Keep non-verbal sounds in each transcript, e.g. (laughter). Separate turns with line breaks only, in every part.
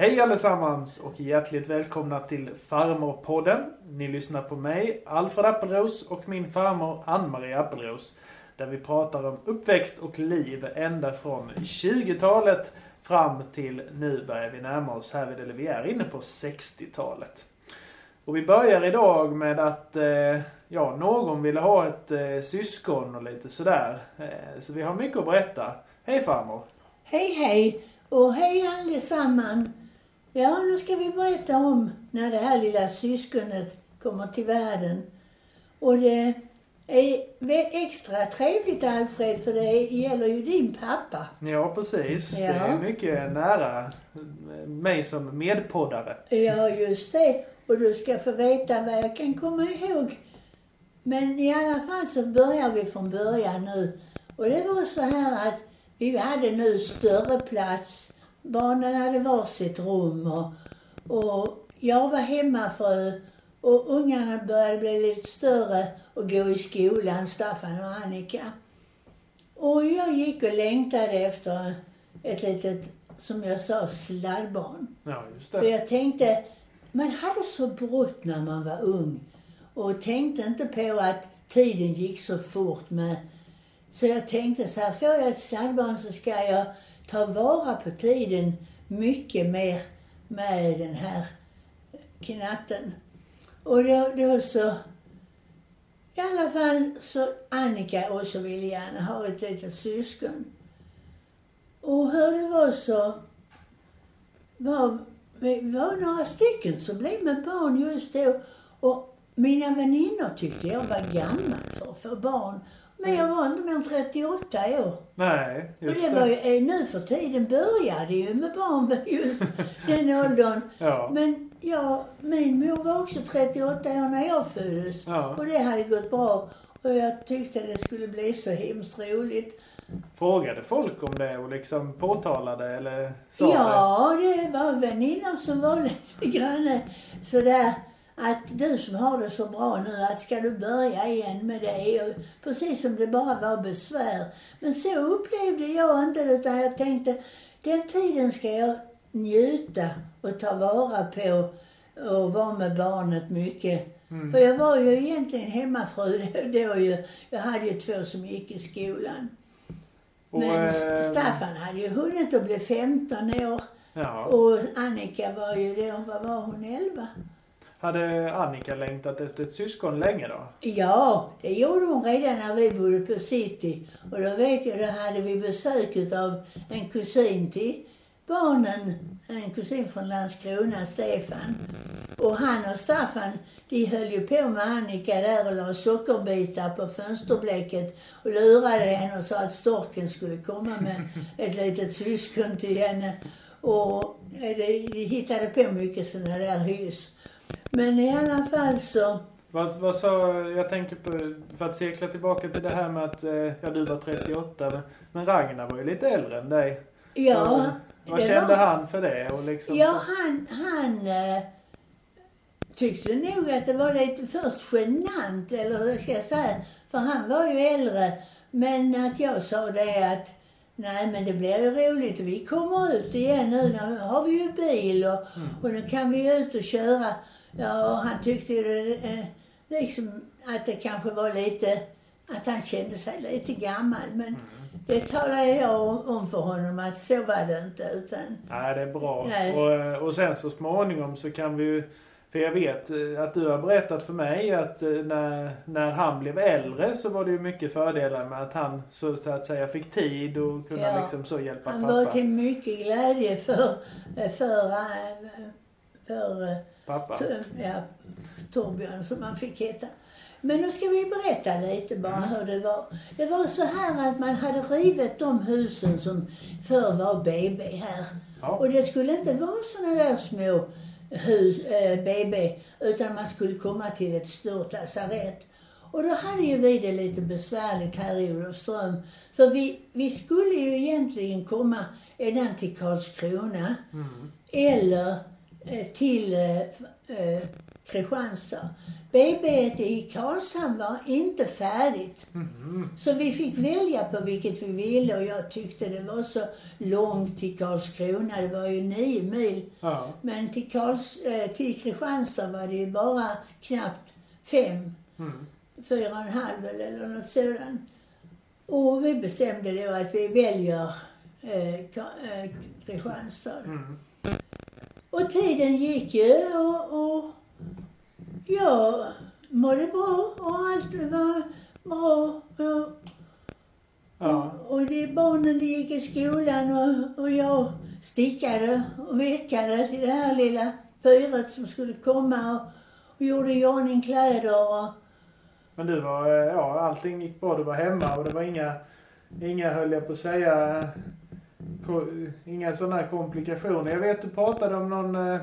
Hej allesammans och hjärtligt välkomna till Farmorpodden. Ni lyssnar på mig, Alfred Appelros och min farmor Ann-Marie Appelros. Där vi pratar om uppväxt och liv ända från 20-talet fram till nu börjar vi närma oss här vid, eller vi är inne på 60-talet. Och vi börjar idag med att eh, ja, någon ville ha ett eh, syskon och lite sådär. Eh, så vi har mycket att berätta. Hej farmor!
Hej hej och hej allesammans. Ja, nu ska vi berätta om när det här lilla syskonet kommer till världen. Och det är extra trevligt Alfred, för det gäller ju din pappa.
Ja, precis.
Ja.
Det är mycket nära mig som medpoddare.
Ja, just det. Och du ska få veta vad jag kan komma ihåg. Men i alla fall så börjar vi från början nu. Och det var så här att vi hade nu större plats. Barnen hade varsitt rum och, och jag var hemmafru och ungarna började bli lite större och gå i skolan, Staffan och Annika. Och jag gick och längtade efter ett litet, som jag sa, sladdbarn.
Ja, just
För
det.
jag tänkte, man hade så brått när man var ung och tänkte inte på att tiden gick så fort med. Så jag tänkte så här, får jag ett sladdbarn så ska jag ta vara på tiden mycket mer med den här knatten. Och då, då så, i alla fall så Annika också ville gärna ha ett litet syskon. Och hur det var så var, vi var några stycken som blev med barn just då. Och mina väninnor tyckte jag var gammal för att få barn. Men jag var inte mer än 38 år.
Nej,
Och
just
det
det.
var ju, eh, nu för tiden började ju med barn (laughs) just den åldern.
Ja.
Men ja, min mor var också 38 år när jag föddes.
Ja.
Och det hade gått bra. Och jag tyckte det skulle bli så hemskt roligt.
Frågade folk om det och liksom påtalade eller sa det?
Ja, det var väninnor som var (laughs) lite grann sådär att du som har det så bra nu, att ska du börja igen med det? Och precis som det bara var besvär. Men så upplevde jag inte det, utan jag tänkte den tiden ska jag njuta och ta vara på och vara med barnet mycket.
Mm.
För jag var ju egentligen hemmafru (laughs) då, ju. Jag hade ju två som gick i skolan.
Och,
Men
eh,
Staffan hade ju hunnit att bli 15 år.
Ja.
Och Annika var ju då, vad var hon, 11?
Hade Annika längtat efter ett syskon länge då?
Ja, det gjorde hon redan när vi bodde på city. Och då vet jag, då hade vi besök av en kusin till barnen. En kusin från Landskrona, Stefan. Och han och Staffan, de höll ju på med Annika där och la sockerbitar på fönsterblecket och lurade henne och sa att storken skulle komma med (laughs) ett litet syskon till henne. Och eh, de, de hittade på mycket sådana där hyss. Men i alla fall så
Vad, vad sa, jag tänker på, för att cirkla tillbaka till det här med att, eh, ja du var 38, men, men Ragnar var ju lite äldre än dig.
Ja,
Vad, vad kände
var-
han för det? Och liksom
Ja,
så-
han, han eh, tyckte nog att det var lite först genant, eller vad ska jag säga, för han var ju äldre. Men att jag sa det att nej men det blir ju roligt, vi kommer ut igen nu, nu har vi ju bil och, och nu kan vi ut och köra. Ja, och han tyckte ju eh, liksom att det kanske var lite, att han kände sig lite gammal. Men det talade jag om- om för honom att så var det inte utan
Nej, det är bra.
Nej.
Och, eh, och sen så småningom så kan vi ju för jag vet eh, att du har berättat för mig att när, när han blev äldre så var det ju mycket fördelar med att han så, så att säga fick tid och kunna
Ja.
liksom så hjälpa
Han
pappa.
var till mycket glädje för, för, för, äh,
pappa.
Ja, Torbjörn som han fick heta. Men nu ska vi berätta lite bara hur det var. Det var så här att man hade rivit de husen som förr var BB här.
Ja.
Och det skulle inte vara såna där små hus, eh, BB, utan man skulle komma till ett stort lasarett. Och då hade ju vi det lite besvärligt här i Olofström. För vi, vi skulle ju egentligen komma ända till Karlskrona.
Mm.
Eller till eh, eh, Kristianstad. BB i Karlshamn var inte färdigt.
Mhm.
Så vi fick välja på vilket vi ville och jag tyckte det var så långt till Karlskrona. Det var ju nio mil.
Ja.
Men till, Karls, eh, till Kristianstad var det ju bara knappt fem,
Mm.
fyra och en halv eller något sådant. Och vi bestämde då att vi väljer eh, eh, Kristianstad.
Mm.
Och tiden gick ju och, och jag mådde bra och allt var bra. Och,
Ja.
och det, barnen de gick i skolan och, och jag stickade och vekade till det här lilla pyret som skulle komma och, och gjorde i ordning kläder och
Men du var, eh, ja allting gick bra. Du var hemma och det var inga, inga höll jag på att säga, inga sådana komplikationer. Jag vet du pratade om någon, eh,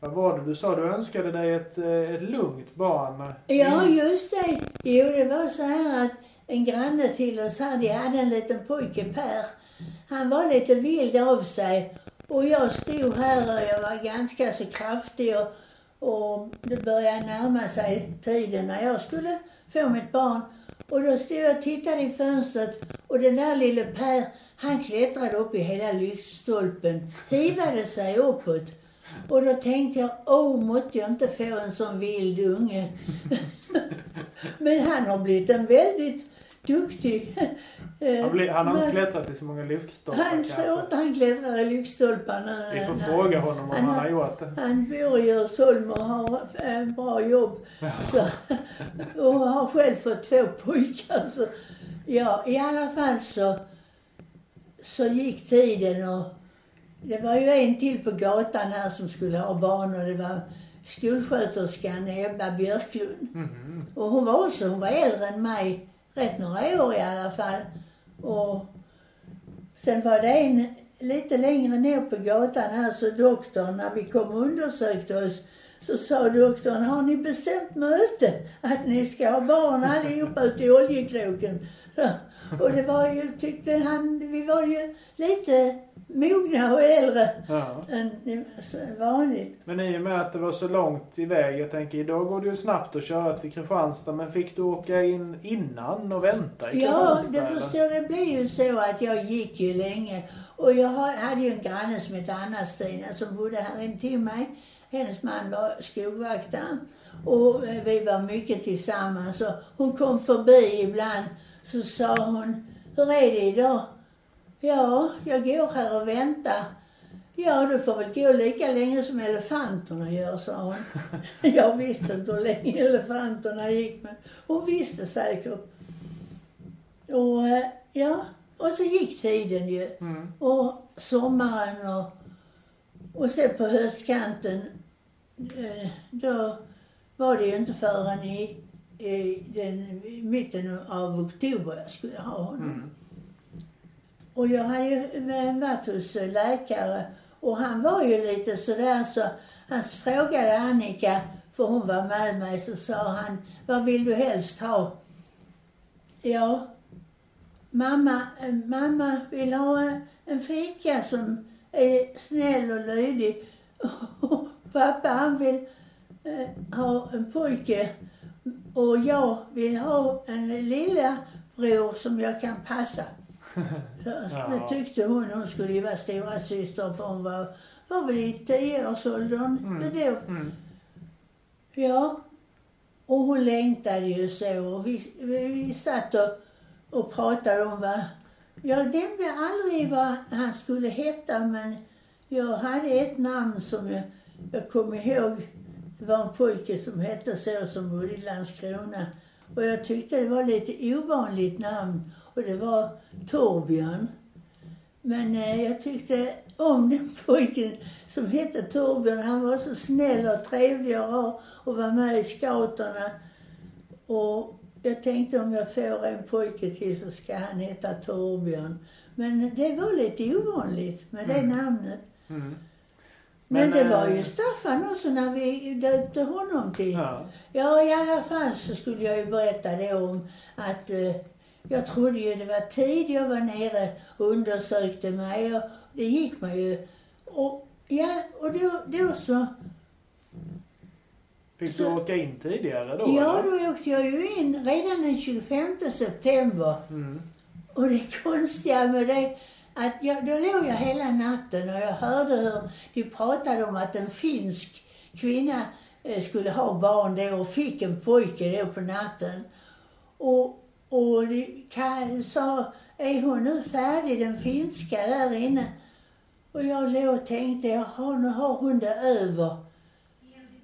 vad var det du sa? Du önskade dig ett, eh, ett lugnt barn.
Ja,
Mm.
just det. Jo, det var så här att en granne till oss här, de hade en liten pojke, Per. Han var lite vild av sig. Och jag stod här och jag var ganska så kraftig och, och det började närma sig tiden när jag skulle få mitt barn. Och då stod jag och tittade i fönstret och den där lille Per, han klättrade upp i hela lyktstolpen, hivade sig uppåt. Och då tänkte jag, åh, måtte jag inte få en sån vild unge. (laughs) Men han har blivit en väldigt duktig... (laughs) eh,
Han, blir, han har inte klättrat i så många lyftstolpar
Han tror inte han klättrar i lyktstolpar nu.
Vi får
Han-
fråga honom om
han
han
har-
gjort det.
Han bor i Djursholm och har en bra jobb. Så, (laughs) och har själv fått två pojkar. Så, ja, i alla fall så, så gick tiden och det var ju en till på gatan här som skulle ha barn och det var skolsköterskan Ebba Björklund.
Mhm.
Och hon var också, hon var äldre än mig, rätt några år i alla fall. Och sen var det en lite längre ner på gatan här så doktorn, när vi kom och undersökte oss, så sa doktorn, har ni bestämt möte att ni ska ha barn allihopa ute i oljekroken? Och det var ju, tyckte han, vi var ju lite mogna och äldre
Ja.
än så vanligt.
Men i och med att det var så långt iväg, jag tänker idag går det ju snabbt att köra till Kristianstad, men fick du åka in innan och vänta i
Ja, det
eller?
förstår det blev ju så att jag gick ju länge. Och jag ha- hade ju en granne som hette Anna-Stina som bodde här intill mig. Hennes man var skogvaktare. Och eh, vi var mycket tillsammans. Och hon kom förbi ibland. Så sa hon, hur är det idag? Ja, jag går här och väntar. Ja, du får väl gå lika länge som elefanterna gör, sa hon. (laughs) Jag visste inte hur länge elefanterna gick, men hon visste säkert. Och eh, ja, och så gick tiden ju.
Mm.
Och sommaren och, och sen på höstkanten, eh, då var det ju inte förrän i, i den, i mitten av oktober jag skulle ha honom.
Mm.
Och jag hade ju eh, varit hos eh, läkare och han var ju lite sådär så han frågade Annika, för hon var med mig, så sa han, vad vill du helst ha? Ja, mamma, eh, mamma vill ha en, en flicka som är snäll och lydig. (laughs) Och pappa han vill eh, ha en pojke och jag vill ha en lilla bror som jag kan passa. (laughs) Så,
Ja.
Tyckte hon. Hon skulle ju vara stora syster för hon var, var väl i tioårsåldern
Mm.
då.
Mm.
Ja. Och hon längtade ju så och vi, vi, satt och, och pratade om vad... Jag nämnde aldrig vad han skulle heta men jag hade ett namn som jag, jag kom ihåg. Det var en pojke som hette så som bodde i Landskrona. Och jag tyckte det var lite ovanligt namn och det var Torbjörn. Men eh, jag tyckte om den (laughs) pojken som hette Torbjörn. Han var så snäll och trevlig och rar och var med i scouterna. Och jag tänkte om jag får en pojke till så ska han heta Torbjörn. Men det var lite ovanligt med det
Mm.
namnet.
Mm.
Men,
Men,
det var
eh,
ju Staffan också när vi döpte honom till.
Ja.
Ja, i alla fall så skulle jag ju berätta det om att eh, jag trodde ju det var tid jag var nere och undersökte mig och det gick mig ju. Och ja, och då, då så
Fick
Så-
du åka in tidigare då?
Ja,
eller?
då åkte jag ju in redan den 25 september.
Mm.
Och det konstiga med det, att jag, då låg jag hela natten och jag hörde hur de pratade om att en finsk kvinna eh, skulle ha barn då och fick en pojke då på natten. Och, och de sa, är hon nu färdig, den finska där inne? Och jag låg och tänkte, jaha, nu har hon det över.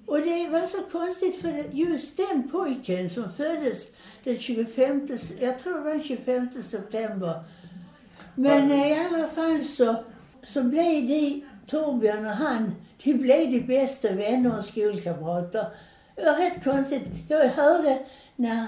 Och det var så konstigt för just den pojken som föddes den 25, jag tror det var den 25 september. Men i alla fall så, så blev de, Torbjörn och han, de blev de bästa vänner och skolkamrater. Det var rätt konstigt. Jag hörde när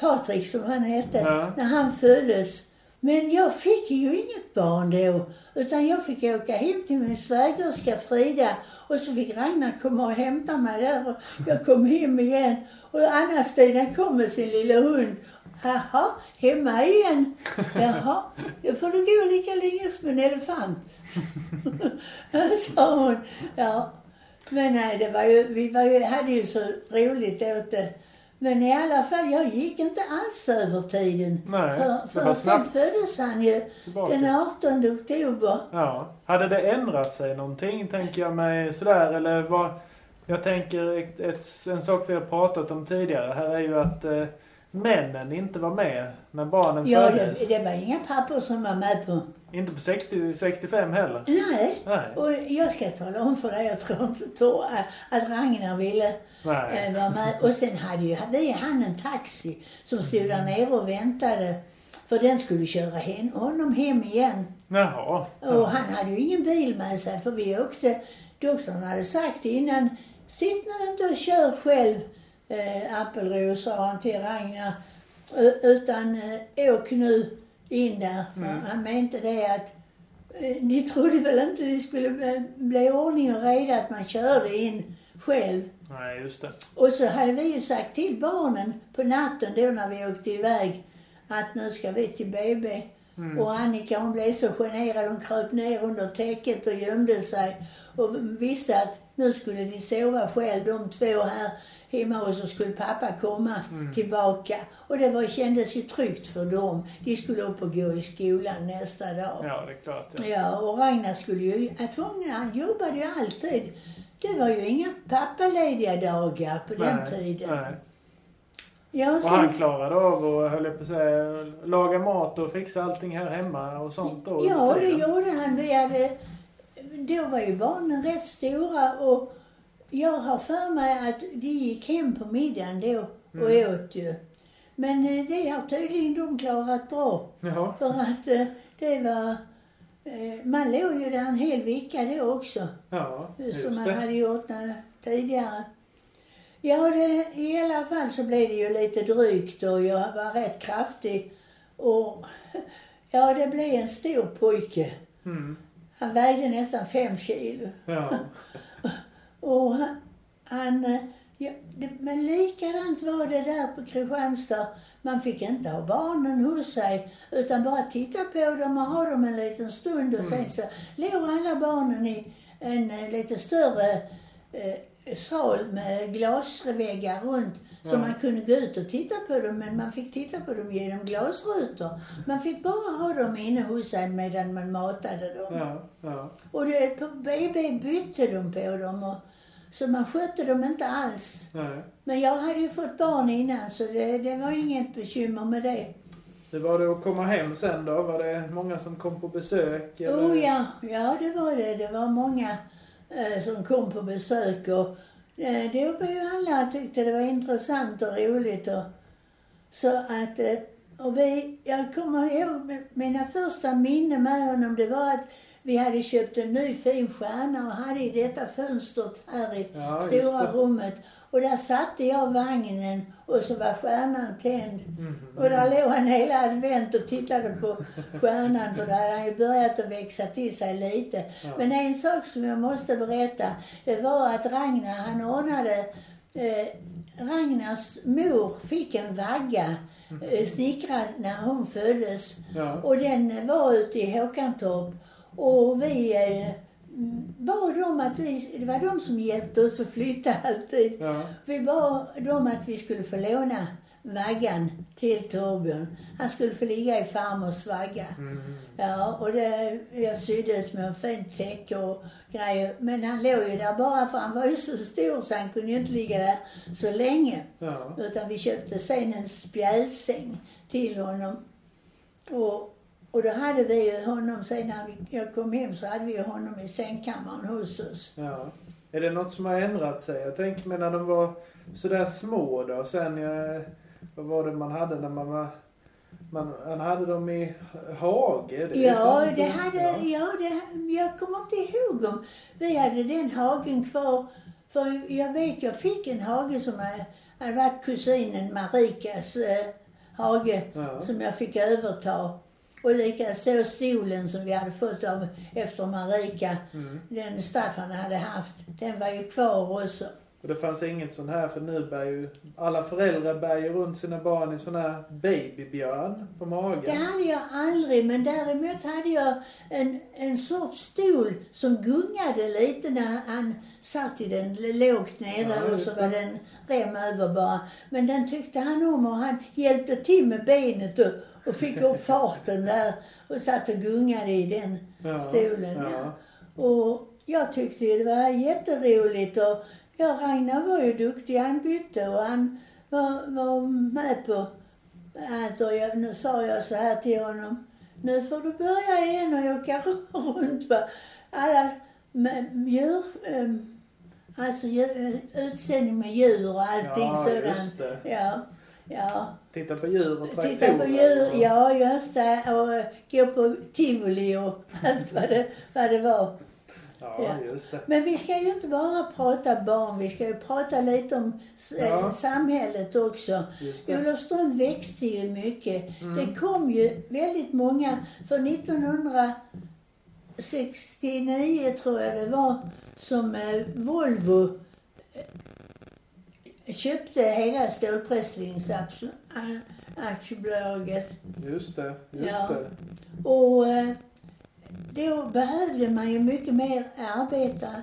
Patrik, som han hette,
Ja.
när han föddes. Men jag fick ju inget barn då. Utan jag fick åka hem till min svägerska Frida och så fick Ragnar komma och hämta mig där och jag kom hem igen. Och Anna-Stina kom med sin lilla hund. Jaha, hemma igen? Jaha, då får du gå lika länge som en elefant. (laughs) sa hon. Ja. Men nej, det var ju, vi var ju, hade ju så roligt åt det. Men i alla fall, jag gick inte alls över tiden.
Nej,
för
det
för
var
sen föddes han ju
tillbaka.
den 18 oktober.
Ja. Hade det ändrat sig någonting, tänker jag mig sådär, eller vad... Jag tänker ett, ett, en sak vi har pratat om tidigare här är ju att eh, männen inte var med när barnen
Ja,
föddes.
det, det var inga pappor som var med på.
Inte på 60, 65 heller.
Nej.
Nej.
Och jag ska tala om för dig, jag tror inte Tor, att Ragnar ville
Nej.
eh, vara med. Och sen hade ju vi han en taxi som stod där nere och väntade. För den skulle köra hem, honom hem igen.
Jaha.
Och
Ja.
han hade ju ingen bil med sig för vi åkte, doktorn hade sagt innan, sitt nu inte och kör själv eh, Appelros, sa han till Ragnar. Utan eh, åk nu in där. För
Mm.
han mente det att eh, de trodde väl inte det skulle bli, bli ordning och reda att man körde in själv.
Nej, just det.
Och så hade vi ju sagt till barnen på natten då när vi åkte iväg att nu ska vi till BB.
Mm.
Och Annika hon blev så generad, hon kröp ner under täcket och gömde sig. Och visste att nu skulle de sova själv de två här hemma och så skulle pappa komma
Mm.
tillbaka. Och det var, kändes ju tryggt för dem. De skulle upp och gå i skolan nästa dag.
Ja, det är klart. Ja.
Ja, och Ragnar skulle ju, att tvungen, han jobbade ju alltid. Det var ju inga pappalediga dagar på den tiden.
Nej.
Ja,
Och
så,
han klarade av att, höll på att säga, laga mat och fixa allting här hemma och sånt då?
ja, det gjorde han. Vi hade, då var ju barnen rätt stora och jag har för mig att de gick hem på middagen då och
Mm.
åt ju. Men eh, det har tydligen de klarat bra.
Jaha.
För att eh, det var, eh, man låg ju där en hel vecka då också.
Ja,
Som man
det.
hade gjort tidigare. Ja, det, i alla fall så blev det ju lite drygt och jag var rätt kraftig. Och (laughs) ja, det blev en stor pojke.
Mm.
Han vägde nästan fem kilo.
Ja. (laughs)
Och han, eh, ja, det, men likadant var det där på Kristianstad. Man fick inte ha barnen hos sig utan bara titta på dem och ha dem en liten stund och sen så låg alla barnen i en eh, lite större eh, sal med glasväggar runt så
Ja.
man kunde gå ut och titta på dem men man fick titta på dem genom glasrutor. Man fick bara ha dem inne hos sig medan man matade dem.
Ja, ja.
Och det, på BB bytte de på dem och, så man skötte dem inte alls.
Nej.
Men jag hade ju fått barn innan så det, det var inget bekymmer med det.
Det var det att komma hem sen då? Var det många som kom på besök? eller?
Oh ja, ja det var det. Det var många eh, som kom på besök och eh, det var ju alla tyckte det var intressant och roligt och så att eh, och vi, jag kommer ihåg mi- mina första minnen med honom det var att vi hade köpt en ny fin stjärna och hade i detta fönstret här i
Ja,
stora rummet. Och där satte jag vagnen och så var stjärnan tänd.
Mhm.
Och där låg han hela advent och tittade på stjärnan för då hade han ju börjat att växa till sig lite.
Ja.
Men en sak som jag måste berätta, det var att Ragnar, han ordnade, eh, Ragnars mor fick en vagga eh, snickrad när hon föddes.
Ja.
Och den var ute i Håkantorp. Och vi, mm, bad dem att vi, det var de som hjälpte oss att flytta alltid.
Ja.
Vi bad dem att vi skulle få låna vaggan till Torbjörn. Han skulle få ligga i farmors vagga.
Mm.
Ja, och det, jag syddes med en fint täcke och grejer. Men han låg ju där bara för han var ju så stor så han kunde ju inte ligga där så länge.
Ja.
Utan vi köpte sen en spjälsäng till honom. Och, och då hade vi ju honom, sen när vi, jag kom hem så hade vi ju honom i sängkammaren hos oss.
ja. Är det något som har ändrat sig? Jag tänker mig när de var sådär små då. Sen, eh, vad var det man hade när man var... Man, man hade dem i hage? Det
Ja, det
jag
hade, ja, det, jag kommer inte ihåg om vi hade den hagen kvar. För jag vet, jag fick en hage som hade, hade varit kusinen Marikas eh, hage
Ja.
som jag fick överta. Och likaså stolen som vi hade fått av efter Marika,
Mm.
den Staffan hade haft, den var ju kvar också.
Och det fanns inget sån här, för nu bär ju alla föräldrar bär ju runt sina barn i sån här babybjörn på
Det
magen.
hade jag aldrig, men däremot hade jag en, en sorts stol som gungade lite när han satt i den lågt nere
Ja,
och så
det.
var den rem över bara. Men den tyckte han om och han hjälpte till med benet och, och fick upp farten där och satt och gungade i den
Ja,
stolen.
ja.
Ja. Och jag tyckte det var jätteroligt och ja, Ragnar var ju duktig. Han bytte och han var, var med på allt. Och jag, nu sa jag så här till honom. Nu får du börja igen och åka (laughs) runt på alla djur, um, alltså djur, utställning med djur och allting
Ja,
sådant. Ja, ja.
Titta på djur och traktorer.
Titta på djur,
och-
ja just det. Och gå på tivoli och (laughs) allt vad det, vad det var.
Ja,
Ja.
just det.
Men vi ska ju inte bara prata barn, vi ska ju prata lite om s- eh,
Ja.
samhället också. Olofström växte ju mycket.
Mm.
Det kom ju väldigt många, för 1969 tror jag det var, som eh, Volvo eh, köpte hela stålpressningsaktiebolaget.
Just det. Just
Ja.
det.
Och eh, då behövde man ju mycket mer arbetare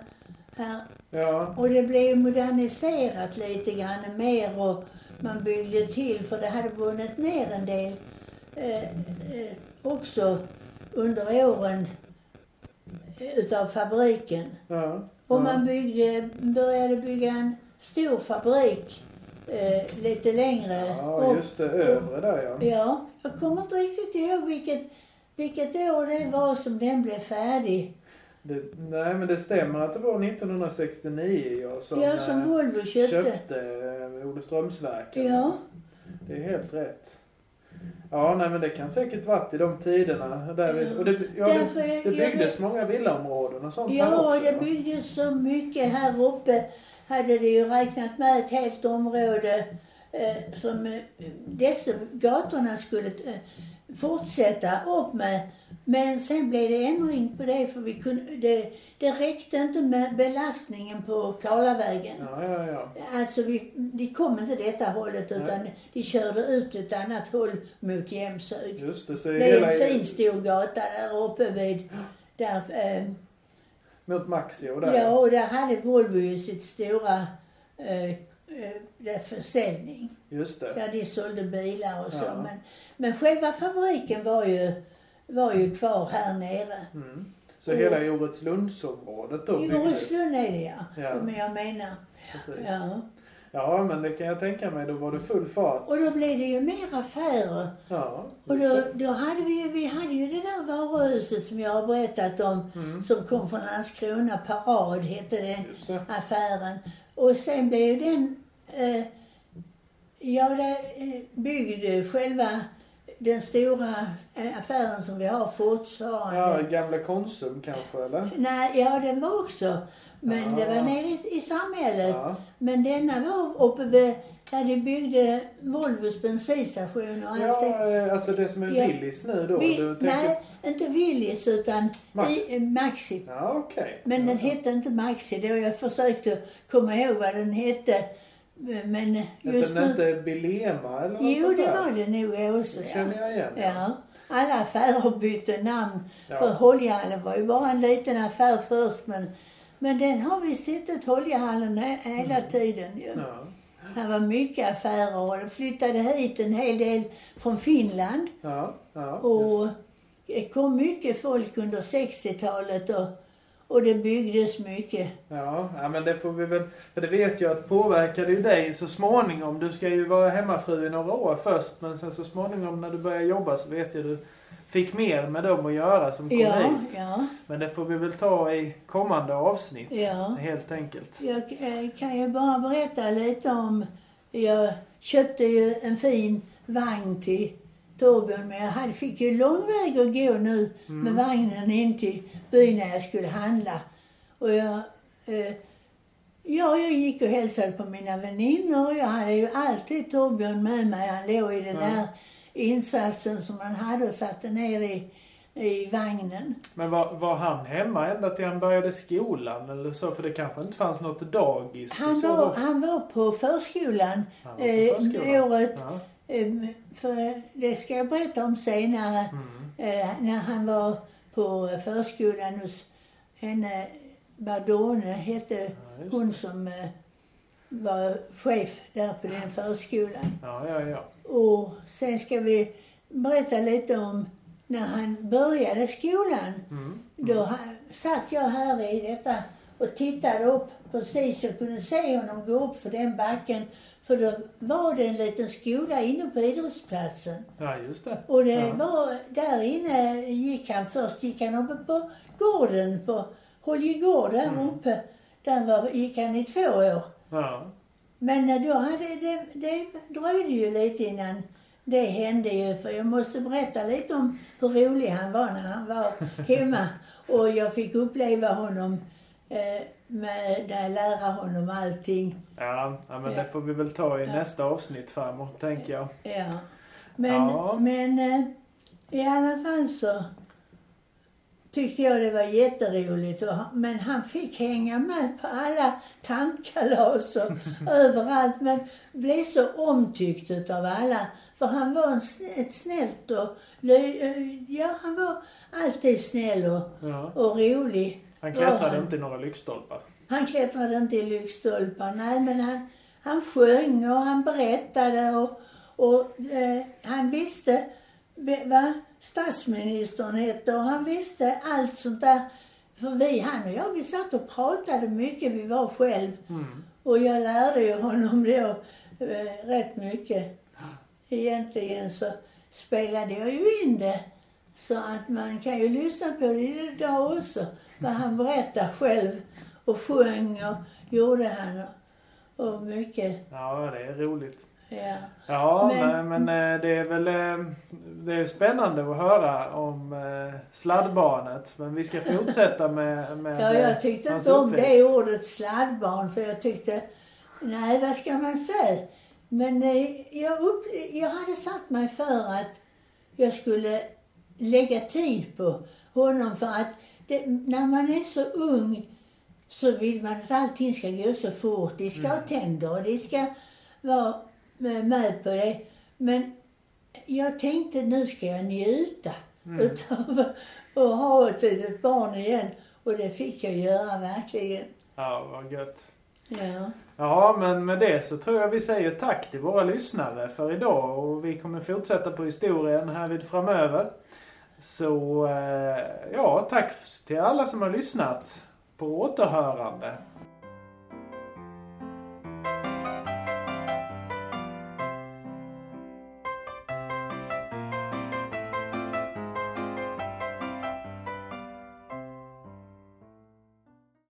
här.
Ja.
Och det blev moderniserat lite grann mer och man byggde till för det hade vunnit ner en del eh, eh, också under åren eh, utav fabriken.
Ja.
Och
ja.
man byggde, började bygga en stor fabrik eh, lite längre
Ja,
upp.
just det. Övre där ja.
Ja, jag kommer inte riktigt ihåg vilket, vilket år det var som den blev färdig.
Det, nej, men det stämmer att det var 1969 ja, som,
ja, som
eh,
Volvo köpte.
köpte eh, Olofströmsverken.
Ja,
Det är helt rätt. Ja, nej men det kan säkert varit i de tiderna. Där vi, och det, ja,
Därför
det,
jag-
det byggdes många villaområden och sånt här
ja
också.
det
va?
byggdes så mycket här uppe. Hade det ju räknat med ett helt område eh, som eh, dessa gatorna skulle eh, fortsätta upp med. Men sen blev det ändring på det för vi kunde, det, det räckte inte med belastningen på Karlavägen.
Ja, ja, ja.
Alltså vi, de kom inte detta hållet utan de körde ut ett annat håll mot Jämshög.
Just det. Så
Det är en fin stor gata där uppe vid, där, eh,
mot Maxio där.
ja och där hade Volvo ju sitt stora eh, eh, försäljning.
Just det.
Där de sålde bilar och så.
Ja.
Men, men själva fabriken var ju, var ju kvar här nere.
Mm. Så hela Joretslundsområdet då
I är det ja.
Ja.
Men jag menar.
Precis.
Ja.
Ja, men det kan jag tänka mig. Då var det full fart.
Och då blev det ju mer affärer.
Ja,
Och då, då hade vi ju, vi hade ju det där varuhuset som jag har berättat om.
Mm.
Som kom från Landskrona, Parad hette den
det.
affären. Och sen blev ju den, eh, ja det eh, byggde själva den stora eh, affären som vi har fortfarande.
Ja, gamla Konsum kanske eller?
Nej, ja den var också. Men det var nere i, i samhället.
Ja.
Men denna var uppe vid, där de byggde Volvos bensinstation och allt det.
Ja, eh, alltså det som är
Ja.
Willys nu då?
Vi,
tänker...
nej, inte Willys utan
Max.
I, eh, Maxi.
Ja, okej.
Men den
ja.
hette inte Maxi. Då jag försökte komma ihåg vad den hette. Men just
den
nu...
inte Bilema eller något
Jo,
sånt
det
där?
var det nog också.
Det känner jag igen.
ja. alla affärer bytte namn.
Ja.
För Holjehallen var ju bara en liten affär först men, men den har vi sett Holjehallen he- hela tiden ju.
Mm. Ja.
Det var mycket affärer och det flyttade hit en hel del från Finland.
Ja. ja.
Och det kom mycket folk under 60-talet och, och det byggdes mycket.
Ja, ja, men det får vi väl... För det vet jag att påverkade ju dig så småningom. Du ska ju vara hemmafru i några år först. Men sen så småningom när du börjar jobba så vet jag du fick mer med dem att göra som kom
Ja,
hit.
ja.
Men det får vi väl ta i kommande avsnitt.
Ja.
Helt enkelt.
Jag eh, kan ju bara berätta lite om... Jag köpte ju en fin vagn till Torbjörn men jag hade, fick ju lång väg att gå nu med vagnen in till byn när jag skulle handla. Och jag... Eh, ja, jag gick och hälsade på mina väninnor och jag hade ju alltid Torbjörn med mig. Han låg i den
Ja.
där insatsen som han hade och satte ner i, i vagnen.
Men var, var han hemma ända till han började skolan eller så? För det kanske inte fanns något dagis?
Han var,
då?
han var på förskolan,
Han var på
eh,
förskolan.
året
Ja.
Ehm, För det ska jag berätta om senare.
Mm.
Eh, när han var på förskolan hos henne, Bardone hette
Ja,
hon som eh, var chef där på den förskolan.
Ja, ja, ja.
Och sen ska vi berätta lite om när han började skolan.
Mm.
Då ha, satt jag här i detta och tittade upp precis och kunde se honom gå upp för den backen. För då var det en liten skola inne på idrottsplatsen.
Ja, just det.
Och det
Ja.
var, där inne gick han, först gick han uppe på gården, på Holjegård där
Mm.
uppe. Där var, gick han i två år.
Ja.
Men eh, då hade det, det dröjde ju lite innan det hände ju. För jag måste berätta lite om hur rolig han var när han var hemma. (laughs) Och jag fick uppleva honom eh, med, där lära honom allting.
Ja, ja men
Ja.
det får vi väl ta i
Ja.
nästa avsnitt framåt, tänker jag.
Ja. Men,
Ja.
men eh, i alla fall så tyckte jag det var jätteroligt. Och, men han fick hänga med på alla tantkalas och (laughs) överallt. Men blev så omtyckt utav alla. För han var en, ett snällt och eh, ja, han var alltid snäll och,
Ja.
och rolig.
Han klättrade
han-
inte i några lyktstolpar.
Han klättrade inte i lyktstolpar, nej men han, han sjöng och han berättade och, och eh, han visste vad statsministern hette och han visste allt sånt där. För vi, han och jag, vi satt och pratade mycket, vi var själv.
Mm.
Och jag lärde ju honom då eh, rätt mycket. Egentligen så spelade jag ju in det. Så att man kan ju lyssna på det idag också. Vad han berättar själv. Och sjöng och gjorde han. Och, och mycket.
Ja, det är roligt.
Ja.
Ja,
Men-
men, men eh, det är väl eh, det är spännande att höra om eh, sladdbarnet. Men vi ska fortsätta med, med
ja, jag tyckte inte om det ordet sladdbarn. För jag tyckte, nej vad ska man säga? Men jag, upp, jag hade satt mig för att jag skulle lägga tid på honom för att det, när man är så ung så vill man att allting ska gå så fort. De ska ha tänder och de ska vara med- med på det. Men jag tänkte nu ska jag njuta utav att ha ett litet barn igen. Och det fick jag göra verkligen.
Ja, vad gött.
Ja.
Ja, men med det så tror jag vi säger tack till våra lyssnare för idag och vi kommer fortsätta på historien här vid framöver. Så eh, ja, tack till alla som har lyssnat. På återhörande.